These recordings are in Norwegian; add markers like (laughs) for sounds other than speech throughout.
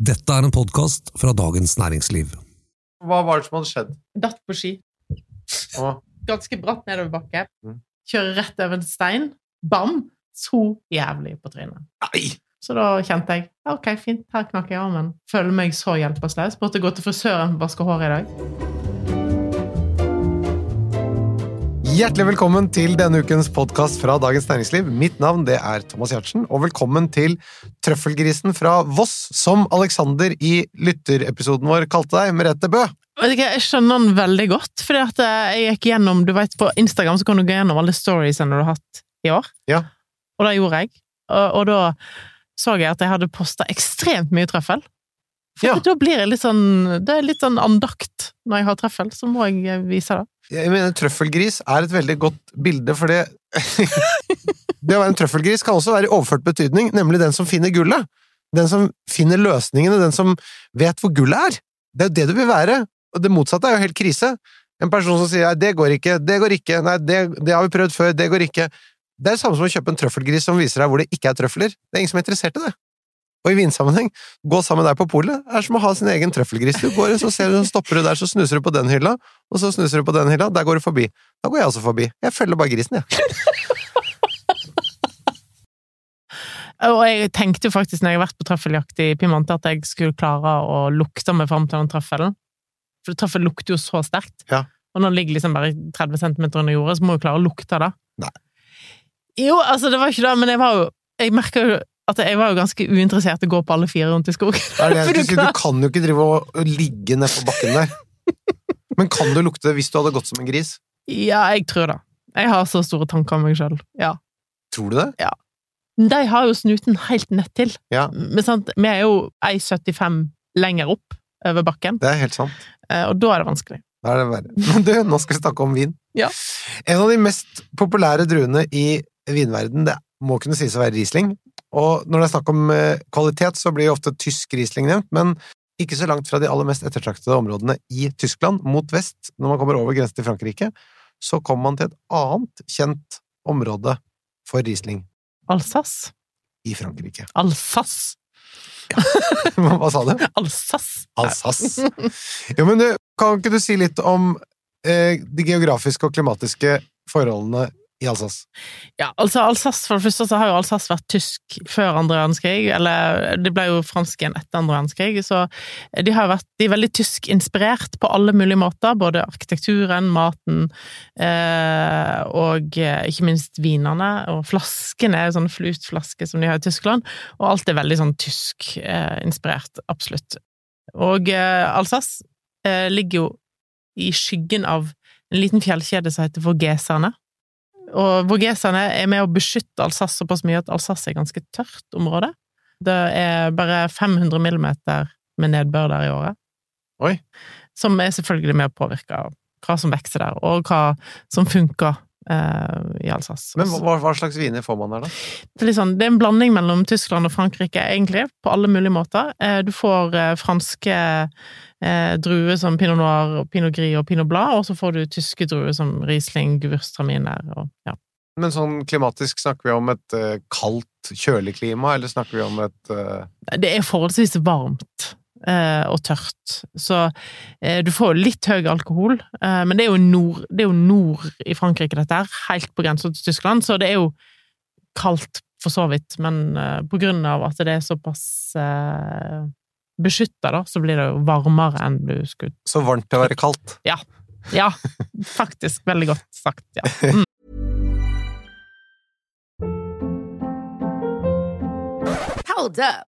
Dette er en podkast fra Dagens Næringsliv. Hva var det som hadde skjedd? Datt på ski. Ganske bratt nedoverbakke. Mm. Kjører rett over en stein. Bam! Så jævlig på trynet. nei! Så da kjente jeg ok, fint, her knakk jeg armen. Føler meg så hjelpeløs. Måtte gå til frisøren for å vaske håret i dag. Hjertelig velkommen til denne ukens podkast fra Dagens Næringsliv. Mitt navn det er Thomas Giertsen, og velkommen til Trøffelgrisen fra Voss, som Alexander i lytterepisoden vår kalte deg, Merete Bø. Jeg skjønner den veldig godt, fordi at eh, jeg gikk gjennom du vet, På Instagram så kan du gå gjennom alle storiesene du har hatt i år. Ja. Og det gjorde jeg. Og, og da så jeg at jeg hadde posta ekstremt mye trøffel. For Ja. da blir jeg litt sånn Det er litt sånn andakt når jeg har trøffel, så må jeg vise det. Jeg mener Trøffelgris er et veldig godt bilde, for det (laughs) Det å være en trøffelgris kan også være i overført betydning, nemlig den som finner gullet. Den som finner løsningene, den som vet hvor gullet er. Det er jo det du vil være. Og det motsatte er jo helt krise. En person som sier det går ikke, det går ikke, nei, det, det har vi prøvd før, det går ikke. Det er det samme som å kjøpe en trøffelgris som viser deg hvor det ikke er trøfler. Det er ingen som er interessert i det. Og i vinsammenheng, gå sammen der på polet er som å ha sin egen trøffelgris. Du går, så ser du, så stopper du der, så snuser du på den hylla, og så snuser du på den hylla, der går du forbi. Da går jeg også forbi. Jeg følger bare grisen, jeg. (laughs) Og jeg tenkte jo faktisk når jeg har vært på trøffeljakt i Piemonte, at jeg skulle klare å lukte meg fram til den trøffelen. For trøffel lukter jo så sterkt. Ja. Og når den ligger liksom bare 30 cm under jorda, så må du klare å lukte det. Nei. Jo, altså, det var ikke det, men jeg var jo Jeg merka jo at jeg var jo ganske uinteressert i å gå på alle fire rundt i skogen. Det det du si, du kan jo ikke drive og ligge ned på bakken der. Men kan du lukte hvis du hadde gått som en gris? Ja, jeg tror det. Jeg har så store tanker om meg sjøl. Ja. Tror du det? Ja. De har jo snuten helt nedtil. Ja. Men sant, vi er jo 1,75 lenger opp over bakken, Det er helt sant. eh, og da er det vanskelig. Da er det verre. Men du, nå skal vi snakke om vin. Ja. En av de mest populære druene i vinverden, det må kunne sies å være Riesling. Og når det er snakk om eh, kvalitet, så blir ofte tysk Riesling nevnt, men ikke så langt fra de aller mest ettertraktede områdene i Tyskland, mot vest, når man kommer over grensen til Frankrike, så kommer man til et annet kjent område for Riesling Alsace. i Frankrike. Alsace. (laughs) Hva sa du? (laughs) Alsace. Alsace. Jo, men du, kan ikke du si litt om eh, de geografiske og klimatiske forholdene i Alsace? Ja, altså Alsace, for det første så har jo Alsace vært tysk før andre verdenskrig, eller det ble jo fransk igjen etter andre verdenskrig, så de har vært de er veldig tyskinspirert på alle mulige måter, både arkitekturen, maten eh, og eh, ikke minst vinene, og flaskene er jo sånne flutflasker som de har i Tyskland, og alt er veldig sånn tysk-inspirert, absolutt. Og eh, Alsace eh, ligger jo i skyggen av en liten fjellkjede som heter Vågeserne. Og vågeserne er med å beskytte Alsace såpass mye at Alsace er ganske tørt område. Det er bare 500 millimeter med nedbør der i året. Oi. Som er selvfølgelig med å påvirke hva som vokser der, og hva som funker i Alsace. Men hva, hva slags viner får man der, da? Det er, sånn, det er en blanding mellom Tyskland og Frankrike, egentlig, på alle mulige måter. Eh, Du får eh, franske eh, druer som pinot noir, pinot gris og pinot blad, og så får du tyske druer som Riesling, Gewürztraminer og ja. Men sånn klimatisk, snakker vi om et eh, kaldt, kjølig klima, eller snakker vi om et eh, Det er forholdsvis varmt eh, og tørt, så eh, du får litt høy alkohol, eh, men det er, jo nord, det er jo nord i Frankrike, dette her, helt på grensa til Tyskland, så det er jo kaldt for så vidt, men eh, på grunn av at det er såpass eh, beskytta, da, så blir det jo varmere enn du skulle så varmt til å være kaldt? Ja, faktisk. Veldig godt sagt, ja. Mm. Hold up.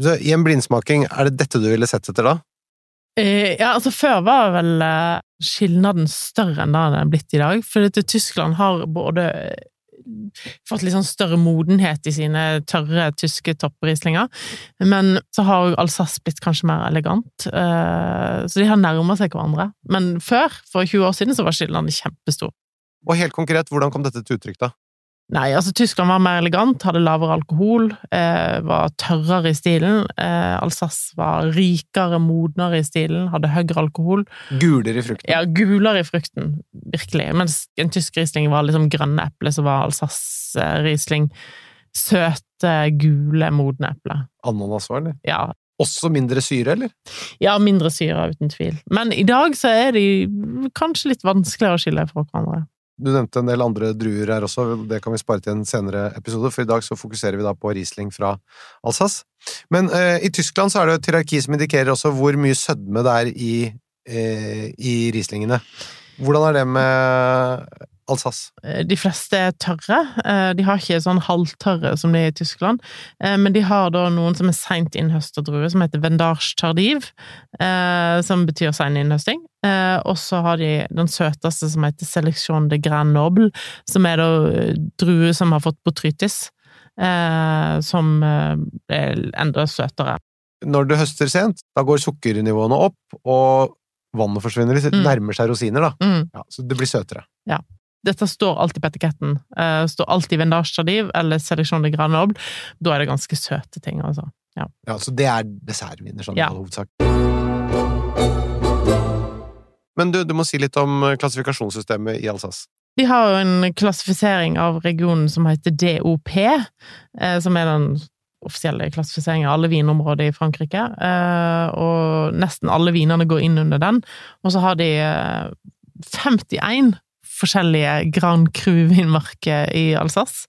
Så I en blindsmaking, er det dette du ville sett etter da? Eh, ja, altså før var vel eh, skilnaden større enn det den er blitt i dag, for dette Tyskland har både fått litt sånn større modenhet i sine tørre tyske topprislinger. Men så har Alsace blitt kanskje mer elegant, eh, så de har nærma seg hverandre. Men før, for 20 år siden, så var skilnaden kjempestor. Og helt konkret, hvordan kom dette til uttrykk, da? Nei, altså Tyskland var mer elegant, hadde lavere alkohol, eh, var tørrere i stilen. Eh, Alsace var rikere, modnere i stilen, hadde høyere alkohol. Gulere i frukten? Ja, gulere i frukten, virkelig. Mens en tysk Riesling var liksom grønne eple, så var Alsace eh, søte, gule, modne eple. Ananas var det? Ja, Også mindre syre, eller? ja, mindre syre, uten tvil. Men i dag så er de kanskje litt vanskeligere å skille fra hverandre. Du nevnte en del andre druer her også, det kan vi spare til en senere episode, for i dag så fokuserer vi da på Riesling fra Alsace. Men eh, i Tyskland så er det et hierarki som indikerer også hvor mye sødme det er i, eh, i Rieslingene. Hvordan er det med Alsace? Eh, De fleste er tørre. Eh, De har ikke sånn halvtørre som de er i Tyskland, Eh, men de har da noen som er seint innhøsta druer, som heter Vendage tardiv, som betyr sein innhøsting. Og så har de den søteste som heter Selection de Grand Noble, som er da druer som har fått botrytis, som er enda søtere. Når du høster sent, da går sukkernivåene opp, og vannet forsvinner litt, Mm. nærmer seg rosiner, da. Mm. Ja, så det blir søtere. Dette står alltid på etiketten. Uh, står alltid Vendage tardiv eller Selection de granoble. Da er det ganske søte ting, altså. Ja, Så det er dessertviner, sånn Ja. i all hovedsak. Men du, du må si litt om klassifikasjonssystemet i Alsace. De har jo en klassifisering av regionen som heter DOP, eh, som er den offisielle klassifiseringen av alle vinområder i Frankrike. Eh, og nesten alle vinene går inn under den. Og så har de eh, 51 forskjellige Grand Cru-vinmarker i Alsace,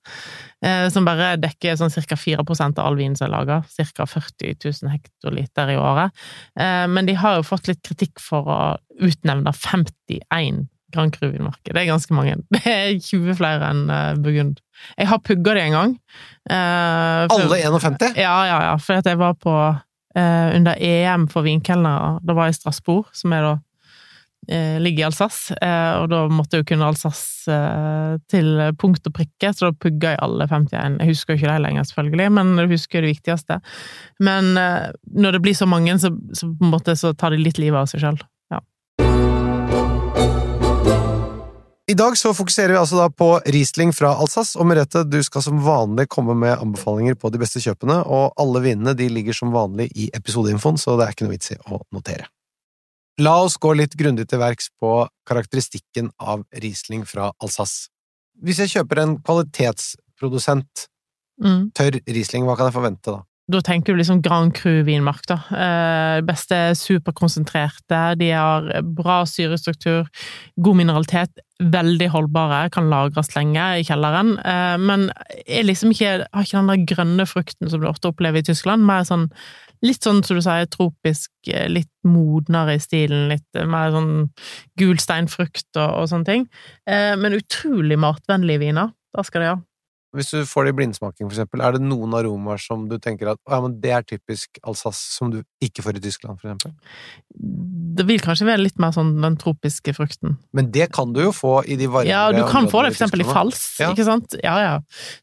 eh, som bare dekker sånn ca. 4% av all vin som er laga. Ca. 40 000 hektoliter i året. Eh, men de har jo fått litt kritikk for å utnevne 51 Grand Cru-vinmarker. Det er ganske mange. (laughs) Det er 20 flere enn eh, Burgund. Jeg har pugga de en gang. Eh, for- Alle 51? ja, ja, ja. For jeg var på under EM for vinkelnere. Da var jeg i Strasbourg, som er da ligger i Alsace. Eh, og da måtte jo kunne Alsace eh, til punkt og prikke, så da pugga jeg alle 51. Jeg husker jo ikke det lenger, selvfølgelig, men jeg husker det viktigste. Men eh, når det blir så mange, så, så på en måte så tar de litt livet av seg sjøl. I dag så fokuserer vi altså da på Riesling fra Alsace, og Merete, du skal som vanlig komme med anbefalinger på de beste kjøpene, og alle vinene de ligger som vanlig i episodeinfoen, så det er ikke noe vits i å notere. La oss gå litt grundig til verks på karakteristikken av Riesling fra Alsace. Hvis jeg kjøper en kvalitetsprodusent Mm. tørr Riesling, hva kan jeg forvente da? Da tenker du liksom Grand Cru-vinmark, da. Eh, beste er superkonsentrerte, de har bra syrestruktur, god mineralitet, veldig holdbare, kan lagres lenge i kjelleren, eh, men er liksom ikke, har ikke den der grønne frukten som du ofte opplever i Tyskland, mer sånn Litt sånn som du sier, tropisk, eh, litt modnere i stilen, litt eh, mer sånn gul steinfrukt og, og sånne ting. Eh, men utrolig matvennlige viner. Da skal de ha. Hvis du får det i blindsmaking, for eksempel, er det noen aromaer som du tenker at ja, det er typisk Alsace, som du ikke får i Tyskland, for eksempel? Det vil kanskje være litt mer sånn den tropiske frukten. Men det kan du jo få i de varmere Ja, du kan få det for eksempel i fals, Ja. ikke sant? Ja, ja.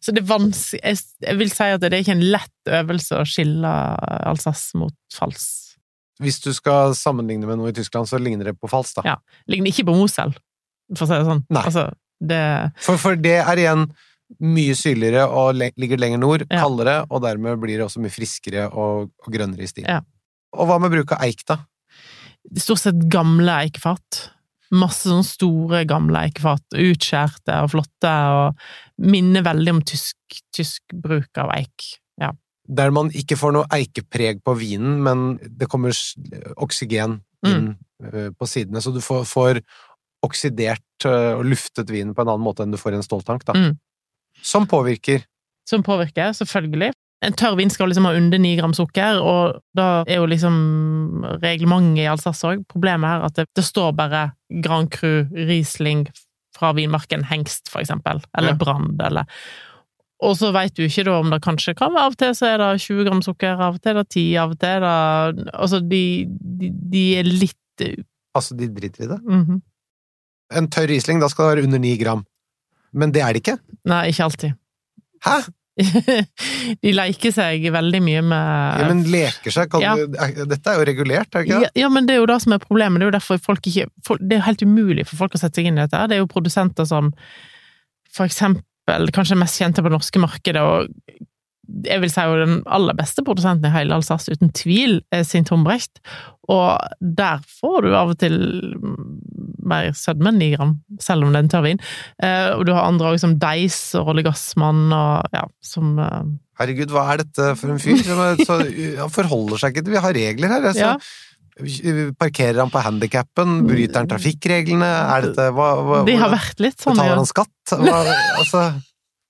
Så det er vanskelig jeg, jeg vil si at det er ikke en lett øvelse å skille Alsace mot fals. Hvis du skal sammenligne med noe i Tyskland, så ligner det på fals, da. Ja. Ligner ikke på Mosel, for å si det sånn. Nei. Altså, det For, for det er igjen mye syrligere og ligger lenger nord, Ja. kaldere, og dermed blir det også mye friskere og, og grønnere i stil. Ja. Og hva med bruk av eik, da? Stort sett gamle eikefat. Masse sånne store, gamle eikefat. Utskjærte og flotte, og minner veldig om tysk, tysk bruk av eik. Ja. Der man ikke får noe eikepreg på vinen, men det kommer oksygen inn mm. på sidene, så du får, får oksidert eh, og luftet vinen på en annen måte enn du får i en ståltank, da. Mm. Som påvirker Som påvirker, selvfølgelig. En tørr vin skal liksom ha under 9 gram sukker, og da er jo liksom reglementet i Alsace òg. Problemet er at det, det står bare Grand Cru, Riesling fra vinmarken Hengst, for eksempel, eller Ja. Brand, eller Og så veit du ikke da om det kanskje kan være av og til så er det 20 gram sukker, av og til er det 10, av og til er det Altså, de, de, de er litt Altså, de driter i det. mhm. En tørr Riesling, da skal det være under 9 gram. Men det er det ikke. Nei, ikke alltid. Hæ? (laughs) De leker seg veldig mye med Ja, men leker seg kan Ja. du, Dette er jo regulert, er det ikke Ja, det? ja, men det er jo det som er problemet. Det er jo derfor folk ikke folk, Det er jo helt umulig for folk å sette seg inn i dette. Det er jo produsenter som for eksempel kanskje mest kjente på det norske markedet, og jeg vil si jo den aller beste produsenten i hele Alsace, uten tvil, er Sint Humbrecht. Og der får du av og til mer sødme enn 9 gram, selv om det er en tørr vin. Eh, og du har andre òg, som Deis og Rolle Gassmann, og ja, som eh, Herregud, hva er dette for en fyr? han forholder seg ikke til Vi har regler her. Altså. Ja. Parkerer han på handikappen? Bryter han trafikkreglene? Er dette hva, hva, De har vært litt sånn, Betaler han skatt? Hva, altså,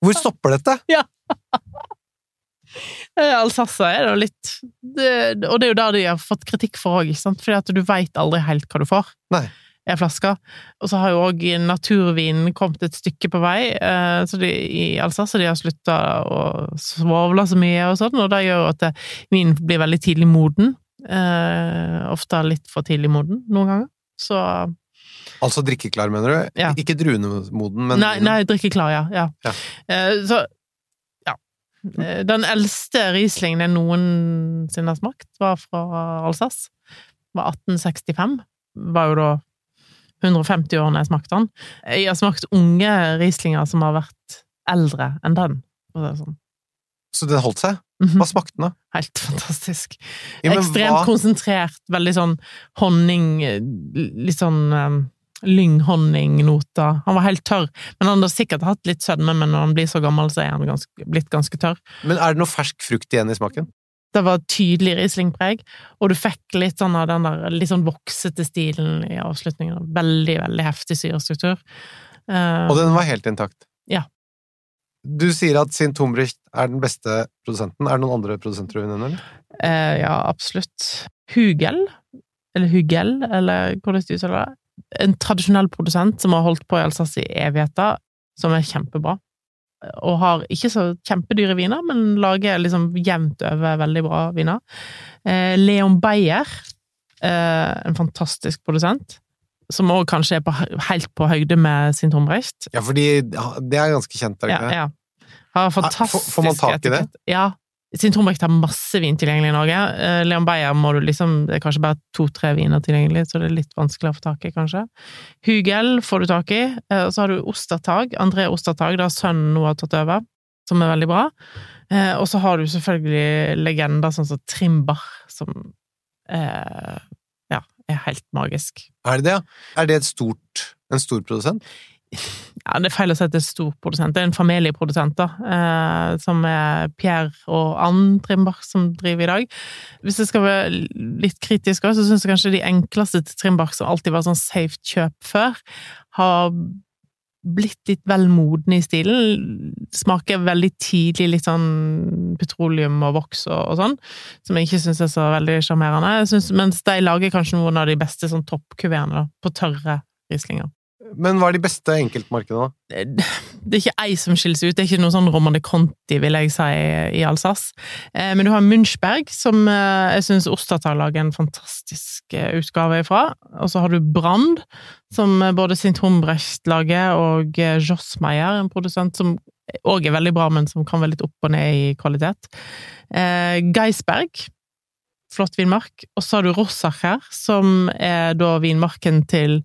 hvor stopper dette? (laughs) Eh, Alsace er det jo litt det, Og det er jo der de har fått kritikk for òg? Fordi at du veit aldri helt hva du får. Nei. En. Og så har jo òg naturvinen kommet et stykke på vei. eh, Så de, i Alsace de har slutta å svovle så mye og sånn, og det gjør jo at vinen blir veldig tidlig moden. Eh, ofte litt for tidlig moden noen ganger. Så Altså drikkeklar, mener du? Ja. Ikke druemoden, men Nei, nei drikkeklar, ja. ja. Ja. Eh, så. Eh, Den eldste Rieslingen jeg noensinne har smakt, var fra Alsace. Var 1865. Var jo da 150 år når jeg smakte den. Jeg har smakt unge Rieslinger som har vært eldre enn den. Sånn. Så den holdt seg? Mhm. Hva smakte den, da? Helt fantastisk. Ja, Ekstremt hva- konsentrert, veldig sånn honning eh, Litt sånn um, lynghonningnoter. Han var helt tørr, men han har sikkert hatt litt sødme, men når han blir så gammel, så er han ganske, blitt ganske tørr. Men er det noe fersk frukt igjen i smaken? Det var tydelig Riesling-preg, og du fikk litt sånn av den der litt sånn voksete stilen i avslutningen. Veldig, veldig heftig syrestruktur. Eh, Og den var helt intakt? Ja. Du sier at Sint Humbricht er den beste produsenten. Er det noen andre produsenter du vil eller? Eh, ja, absolutt. Hugel, eller Hugel, eller hvordan du uttaler det. En tradisjonell produsent som har holdt på i Alsace i evigheter, som er kjempebra. Og har ikke så kjempedyre viner, men lager liksom jevnt over veldig bra viner. Eh, Leon Beyer, eh, en fantastisk produsent, som òg kanskje er på, helt på høyde med sin Tombrecht. Ja, fordi det er ganske kjent, er det Ja, ikke det? ja. Har fantastisk fantastisk får man tak i det? Ja. Sin har masse vin tilgjengelig i Norge. Eh, Leon Beyer må du liksom Det er kanskje bare to-tre viner tilgjengelig, så det er litt vanskelig å få tak i, kanskje. Hugel får du tak i. Eh, Og så har du Ostertag. André Ostertag, da sønnen nå har tatt over, som er veldig bra. Eh, Og så har du selvfølgelig legender sånn som Trimbar, som ja, er helt magisk. Er det det, ja? Er det et stort, en stor produsent? Ja, det er feil å si at det er stor produsent. Det er en familieprodusent, da, eh, som er Pierre og Ann Trimbach som driver i dag. Hvis jeg skal være litt kritisk også, så syns jeg kanskje de enkleste til Trimbach, som alltid var sånn safe kjøp før, har blitt litt vel modne i stilen. Smaker veldig tidlig litt sånn petroleum og voks og, og sånn, som jeg ikke syns er så veldig sjarmerende. Mens de lager kanskje noen av de beste sånn toppkuverene, på tørre Rieslinger Men hva er de beste enkeltmarkedene, da? det er ikke ei som skiller seg ut, det er ikke noe sånn Romane Conti, vil jeg si, i Alsace. Eh, Men du har Munchberg, som eh, jeg syns Ostertag lager en fantastisk eh, utgave ifra. Og så har du Brand, som eh, både Sint Humbrecht lager, og Jossmeier, en produsent som òg er veldig bra, men som kan være litt opp og ned i kvalitet. Geisberg, flott vinmark. Og så har du Rossacher, som er da vinmarken til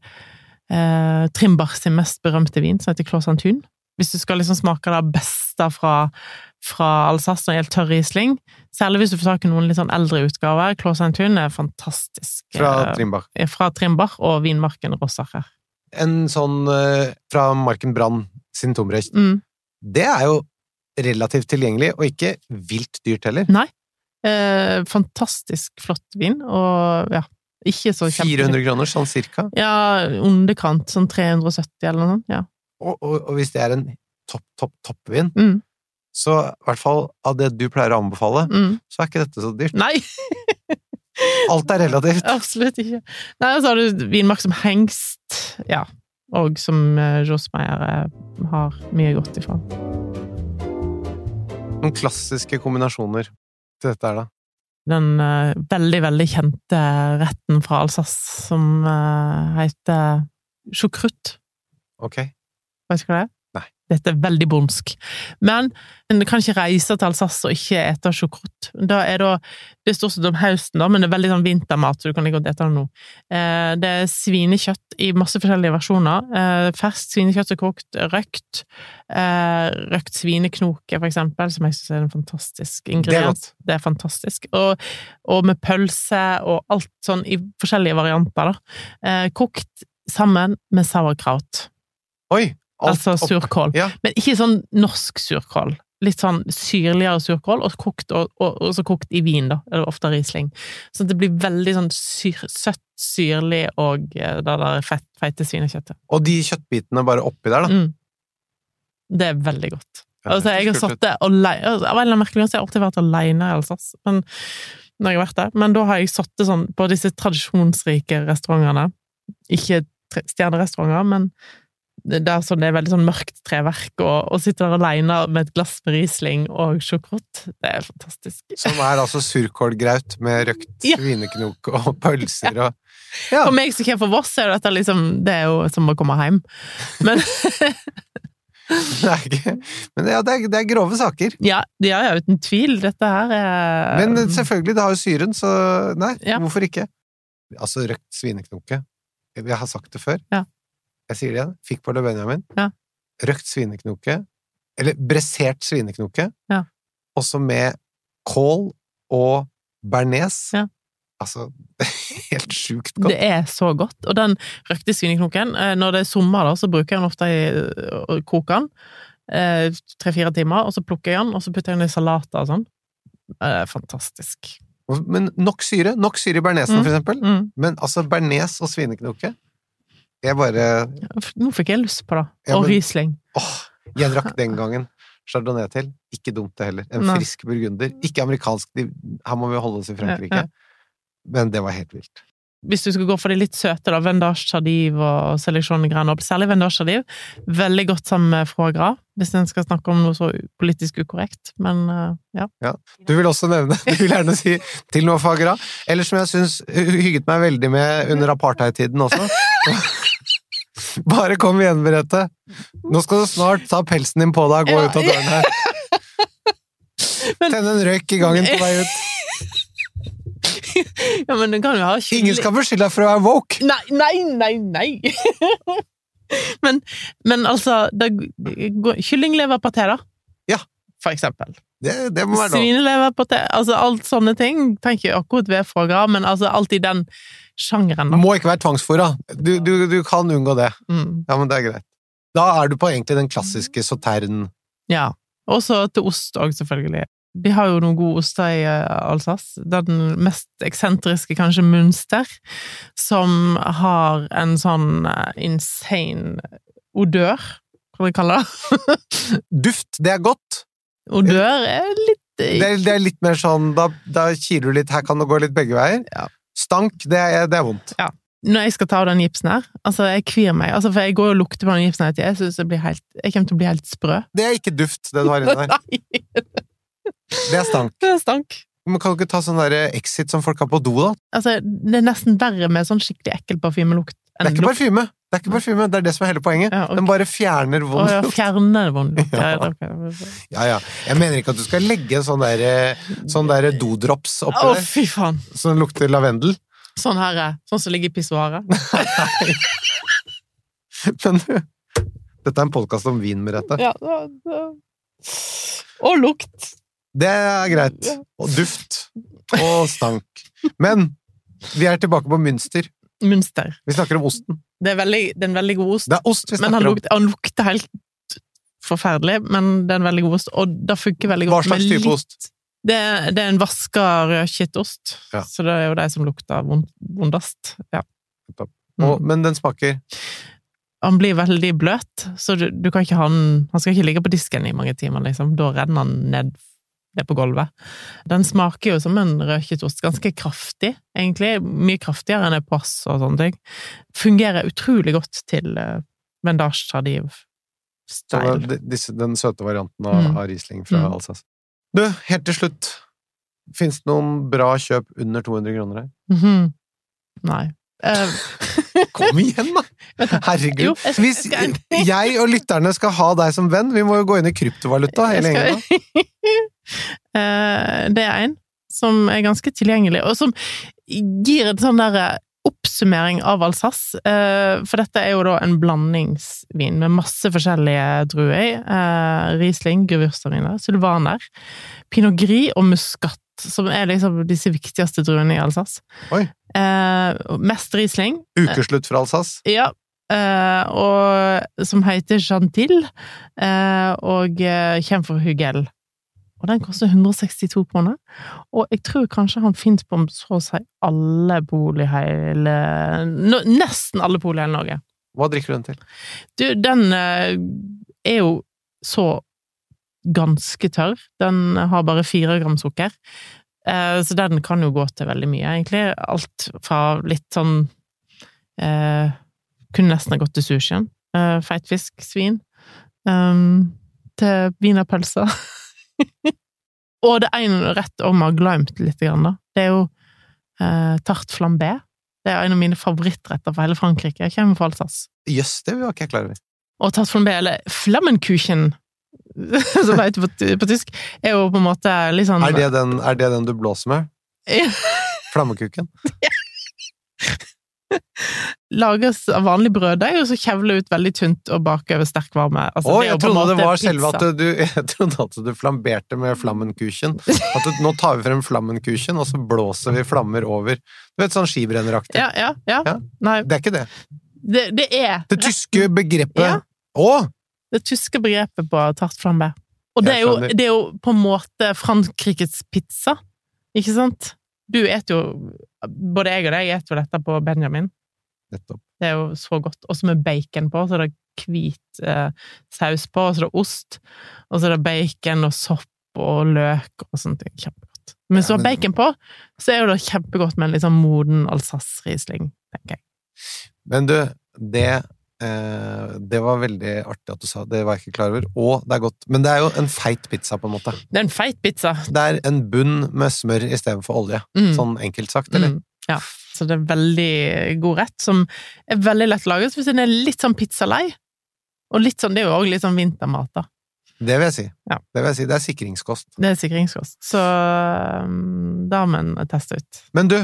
eh, Trimbach sin mest berømte vin, som heter Claus Antun. Hvis du skal liksom smake det beste fra, fra Alsace det gjelder tørr Riesling, særlig hvis du får tak i noen litt sånn eldre utgaver, Claus Antun er fantastisk. Fra eh, Trimbach. fra Trimbach og vinmarken Rossacher. En sånn eh, fra Marken Brann sin Tombrecht. Mm. Det er jo relativt tilgjengelig, og ikke vilt dyrt heller. Eh, fantastisk flott vin, og ja, ikke så kjempe... 400 kroner, sånn cirka. Ja, underkant, sånn 370 eller noe sånt, ja. Og, og, og hvis det er en topp, topp, toppvin, Mm, så i hvert fall av det du pleier å anbefale, mm. så er ikke dette så dyrt. Nei! (laughs) Alt er relativt. (laughs) Absolutt ikke. Nei, så har du vinmark som hengst, ja, og som Josmeier Josmeyer eh, har mye godt ifra. Noen klassiske kombinasjoner til dette her, da. Den eh, veldig, veldig kjente retten fra Alsace som eh, heter choucroute. Ok. Vet du hva det er? Dette er veldig bondsk. Men en kan ikke reise til Alsace og ikke ete sjokrott. Er da, det er stort sett om høsten, da, men det er veldig sånn vintermat, så du kan like godt ete det nå. Eh, det er svinekjøtt i masse forskjellige versjoner. Eh, ferskt svinekjøtt og er kokt, røkt. Eh, røkt svineknoke, for eksempel, som jeg syns er en fantastisk ingrediens. Det, Det er fantastisk. Og, og med pølse og alt sånn i forskjellige varianter, da. Eh, kokt sammen med sauerkraut. Oi! Alt Altså surkål. Ja. Men ikke sånn norsk surkål. Litt sånn syrligere surkål, og kokt, og, og, og så kokt i vin, da. Eller ofte Riesling. Så det blir veldig sånn syr, søtt, syrlig og da det der fett, feite svinekjøttet. Og de kjøttbitene bare oppi der, da. Mm. Det er veldig godt. Altså, jeg har sittet alene Av en eller annen merkelig grunn har jeg alltid vært alene i Alsace, men når jeg har vært der. Men da har jeg sittet sånn på disse tradisjonsrike restaurantene. Ikke stjernerestauranter, men det er, sånn, det er veldig sånn mørkt treverk, og, og sitter der alene med et glass med Riesling og sjokrott. Det er fantastisk. Som er altså surkålgraut med røkt Ja. svineknok og pølser og (laughs) Ja. For meg som kommer fra Voss, er dette liksom Det er jo som å komme hjem. Men (laughs) Det er ikke Men ja, det er, det er grove saker. ja, ja, ja, uten tvil. Dette her er Men selvfølgelig, det har jo syren, så nei, Ja. hvorfor ikke? Altså, røkt svineknoke. Jeg har sagt det før. Jeg sier det igjen. Fikk på Le Benjamin. Ja. Røkt svineknoke, eller bressert svineknoke, Ja. også med kål og bearnés. Ja. Altså, (laughs) helt sjukt godt. Det er så godt. Og den røkte svineknoken, eh, når det er sommer, da, så bruker jeg den ofte i koken å koke den. eh, Tre-fire timer, og så plukker jeg den, og så putter jeg den i salater og sånn. Fantastisk. Men nok syre. Nok syre i bearnésen, Mm. for eksempel. Mm. Men altså, bearnés og svineknoke Jeg bare Nå fikk jeg lyst på det. Ja, Og Riesling. Åh, jeg drakk den gangen chardonnay til. Ikke dumt det heller. En Nei. frisk burgunder. Ikke amerikansk, her må vi holde oss i Frankrike. Ja, ja. Men det var helt vilt. Hvis du skulle gå for de litt søte, da, Vendage Chardive og Seleksjon Grenoble, særlig Vendage Chardive, veldig godt sammen med foie gras, hvis en skal snakke om noe så politisk ukorrekt, men ja. ja. Du vil også nevne, (laughs) du vil gjerne si til noe fagra. Eller som jeg syns hygget meg veldig med under apartheid-tiden også. (laughs) (laughs) Bare kom igjen, Merete. Nå skal du snart ta pelsen din på deg og gå Ja, ut av døren her. (laughs) Men- Tenne en røyk i gangen på vei ut. (laughs) ja, men den kan jo ha Ingen skal beskylde deg for å være woke! Nei, nei, nei, nei! men, men altså det, Kyllingleverpaté, da? Ja. For eksempel. Det, det må være lov. Svineleverpaté. Altså alt sånne ting. Tenker jeg akkurat ved gras, men altså alt i den sjangeren, da. Må ikke være tvangsfôra. Du, du, du kan unngå det. Mm, Ja, men det er greit. Da er du på egentlig den klassiske sautern. ja. Og så til ost òg, selvfølgelig. De har jo noen gode oster i eh, Alsace. Den mest eksentriske, kanskje, Munster, som har en sånn eh, insane odør, kan vi kalle det. (laughs) Duft, det er godt. Odør er litt Det er, det er litt mer sånn da, da kiler du litt, her kan det gå litt begge veier. Ja. Stank, det er, det er vondt. Når jeg skal ta av den gipsen her, altså jeg kvir meg, altså for jeg går og lukter på den gipsen her til, jeg syns jeg blir helt, jeg kommer til å bli helt sprø. Det er ikke duft, det du har inni der. (laughs) Det er stank. det er stank. Men kan du ikke ta sånn der Exit som folk har på do, da? Altså, det er nesten verre med sånn skikkelig ekkel parfymelukt. Det er ikke parfyme! Det er ikke parfyme, det er det som er hele poenget. Ja, okay. Den bare fjerner vond lukt. Oh, ja, fjerner vond lukt. (laughs) Ja. Ja. Ja. Jeg mener ikke at du skal legge sånn der, sånn der dodrops oppi oh, der, fy faen! som lukter lavendel. Sånn her er, sånn som ligger i pissoaret. (laughs) Men du, dette er en podkast om vin, Merete. Ja, det- Og lukt. Det er greit. Og duft. Og stank. Men vi er tilbake på Münster. Münster. Vi snakker om osten. Det er, veldig, det er en veldig god ost. Det er ost vi Men han lukter, om. han lukter helt forferdelig, men det er en veldig god ost, og det funker veldig godt Hva slags type ost? Det, det er en vaska rødkittost, Ja. så det er jo de som lukter vondest. Ja. Mm. Og, men den smaker Han blir veldig bløt, så du, du kan ikke ha den Han skal ikke ligge på disken i mange timer, liksom. Da renner han ned, ned på gulvet. Den smaker jo som en røketost. Ganske kraftig, egentlig. Mye kraftigere enn Epoisse og sånne ting. Fungerer utrolig godt til uh, vendage tradiv så style. det- disse, den søte varianten av, Mm. av Riesling fra Mm. Alsace. Du, helt til slutt. Fins det noen bra kjøp under 200 kroner her? Mhm. Nei. Eh, (laughs) Kom igjen, da! Herregud. Hvis jeg og lytterne skal ha deg som venn, vi må jo gå inn i kryptovaluta hele gjengen. (laughs) Eh, Det er en som er ganske tilgjengelig, og som gir en sånn derre oppsummering av Alsace. Eh, For dette er jo da en blandingsvin med masse forskjellige druer i. Eh, Riesling, Gewürztraminer, Sylvaner, Pinot Gris og Muscat, som er liksom disse viktigste druene i Alsace. Eh, Mest Riesling. Ukeslutt fra Alsace. Ja, eh, og som heter Chantil, eh, og eh, kommer fra Hugel. Og den koster 162 kroner. Og jeg tror kanskje han finnes på så å si alle i hele no, Nesten alle pool i hele Norge. Hva drikker du den til? Du, den eh, er jo så ganske tørr. Den har bare fire gram sukker. Eh, så den kan jo gå til veldig mye, egentlig. Alt fra litt sånn eh, Kunne nesten ha gått til sushien. Eh, feit fisk, svin. Um, til wienerpølser. (laughs) Og det ene rett om har glemt litt, da. Det er jo eh, tart flambé. Det er en av mine favorittretter fra hele Frankrike. Jeg kommer fra Alsace. Jøss, det var ikke jeg klar over. Og tart flambé, eller flammenkuchen, som det heter på, på tysk, er jo på en måte litt sånn Er det den, er det den du blåser med? (laughs) Flammekuken? (laughs) Lages av vanlig brøddeig, og så kjevle ut veldig tynt og bake over sterk varme. Altså, jo jeg trodde det var selve at du, (laughs) jeg trodde at du flamberte med flammenkuchen. At du, nå tar vi frem flammenkuchen, og så blåser vi flammer over. Du vet, sånn skibrenneraktig. Ja, ja, ja. Ja. Det er ikke det. det, det er Det tyske begrepet Ja. Å! Det tyske begrepet på tart flambé. Og det er, jo, det er jo på en måte Frankrikes pizza, ikke sant? Du et jo Både jeg og deg et jo dette på Benjamin. Nettopp. Det er jo så godt. Også med bacon på, så er det hvit eh, saus på, og så er det ost, og så er det bacon og sopp og løk og sånne ting. Kjempegodt. Men hvis du har bacon på, så er jo det kjempegodt med en litt sånn moden Alsace-riesling, tenker jeg. Men du, det Det var veldig artig at du sa. Det var jeg ikke klar over. Og det er godt. Men det er jo en feit pizza, på en måte. Det er en feit pizza. Det er en bunn med smør istedenfor olje. Mm. Sånn enkelt sagt, eller? Mm, ja. Så det er veldig god rett, som er veldig lett å lage. Hvis den er litt sånn pizzalei, og litt sånn, det er jo også litt sånn vintermat, da. Det vil jeg si. Ja. Det vil jeg si. Det er sikringskost. Det er sikringskost. Så um, da må en teste ut. Men du,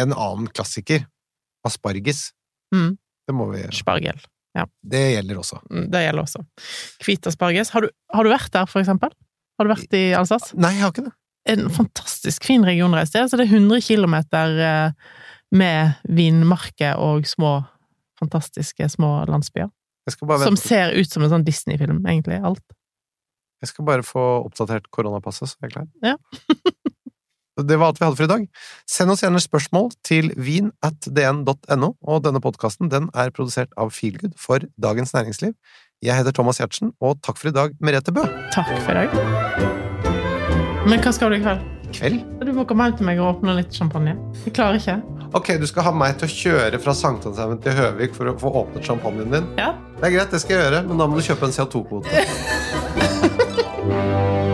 en annen klassiker. Asparges. Mm. Det må vi Spargel. Det gjelder også. Mm, Det gjelder også. Hvit asparges. Har du, har du vært der, for eksempel? Har du vært i Alsace? Nei, jeg har ikke det. En fantastisk fin regionreise. Er altså det er 100 kilometer eh, med vinmarker og små, fantastiske små landsbyer. Som ser ut som en sånn Disney-film, egentlig. Alt. Jeg skal bare få oppdatert koronapasset, så er jeg klar. Ja. (laughs) det var alt vi hadde for i dag. Send oss gjerne spørsmål til vin at dn.no, og denne podkasten den er produsert av Feelgood for Dagens Næringsliv. Jeg heter Thomas Giertsen, og takk for i dag, Merete Bø. Takk for i dag. Men hva skal du i kveld? Kveld? Du må komme hjem til meg og åpne litt champagne. Jeg klarer ikke. Ok, du skal ha meg til å kjøre fra Sankthanshaugen til Høvik for å få åpnet champagnen din. Ja. Det er greit, det skal jeg gjøre, men da må du kjøpe en CO2-kvote. (laughs)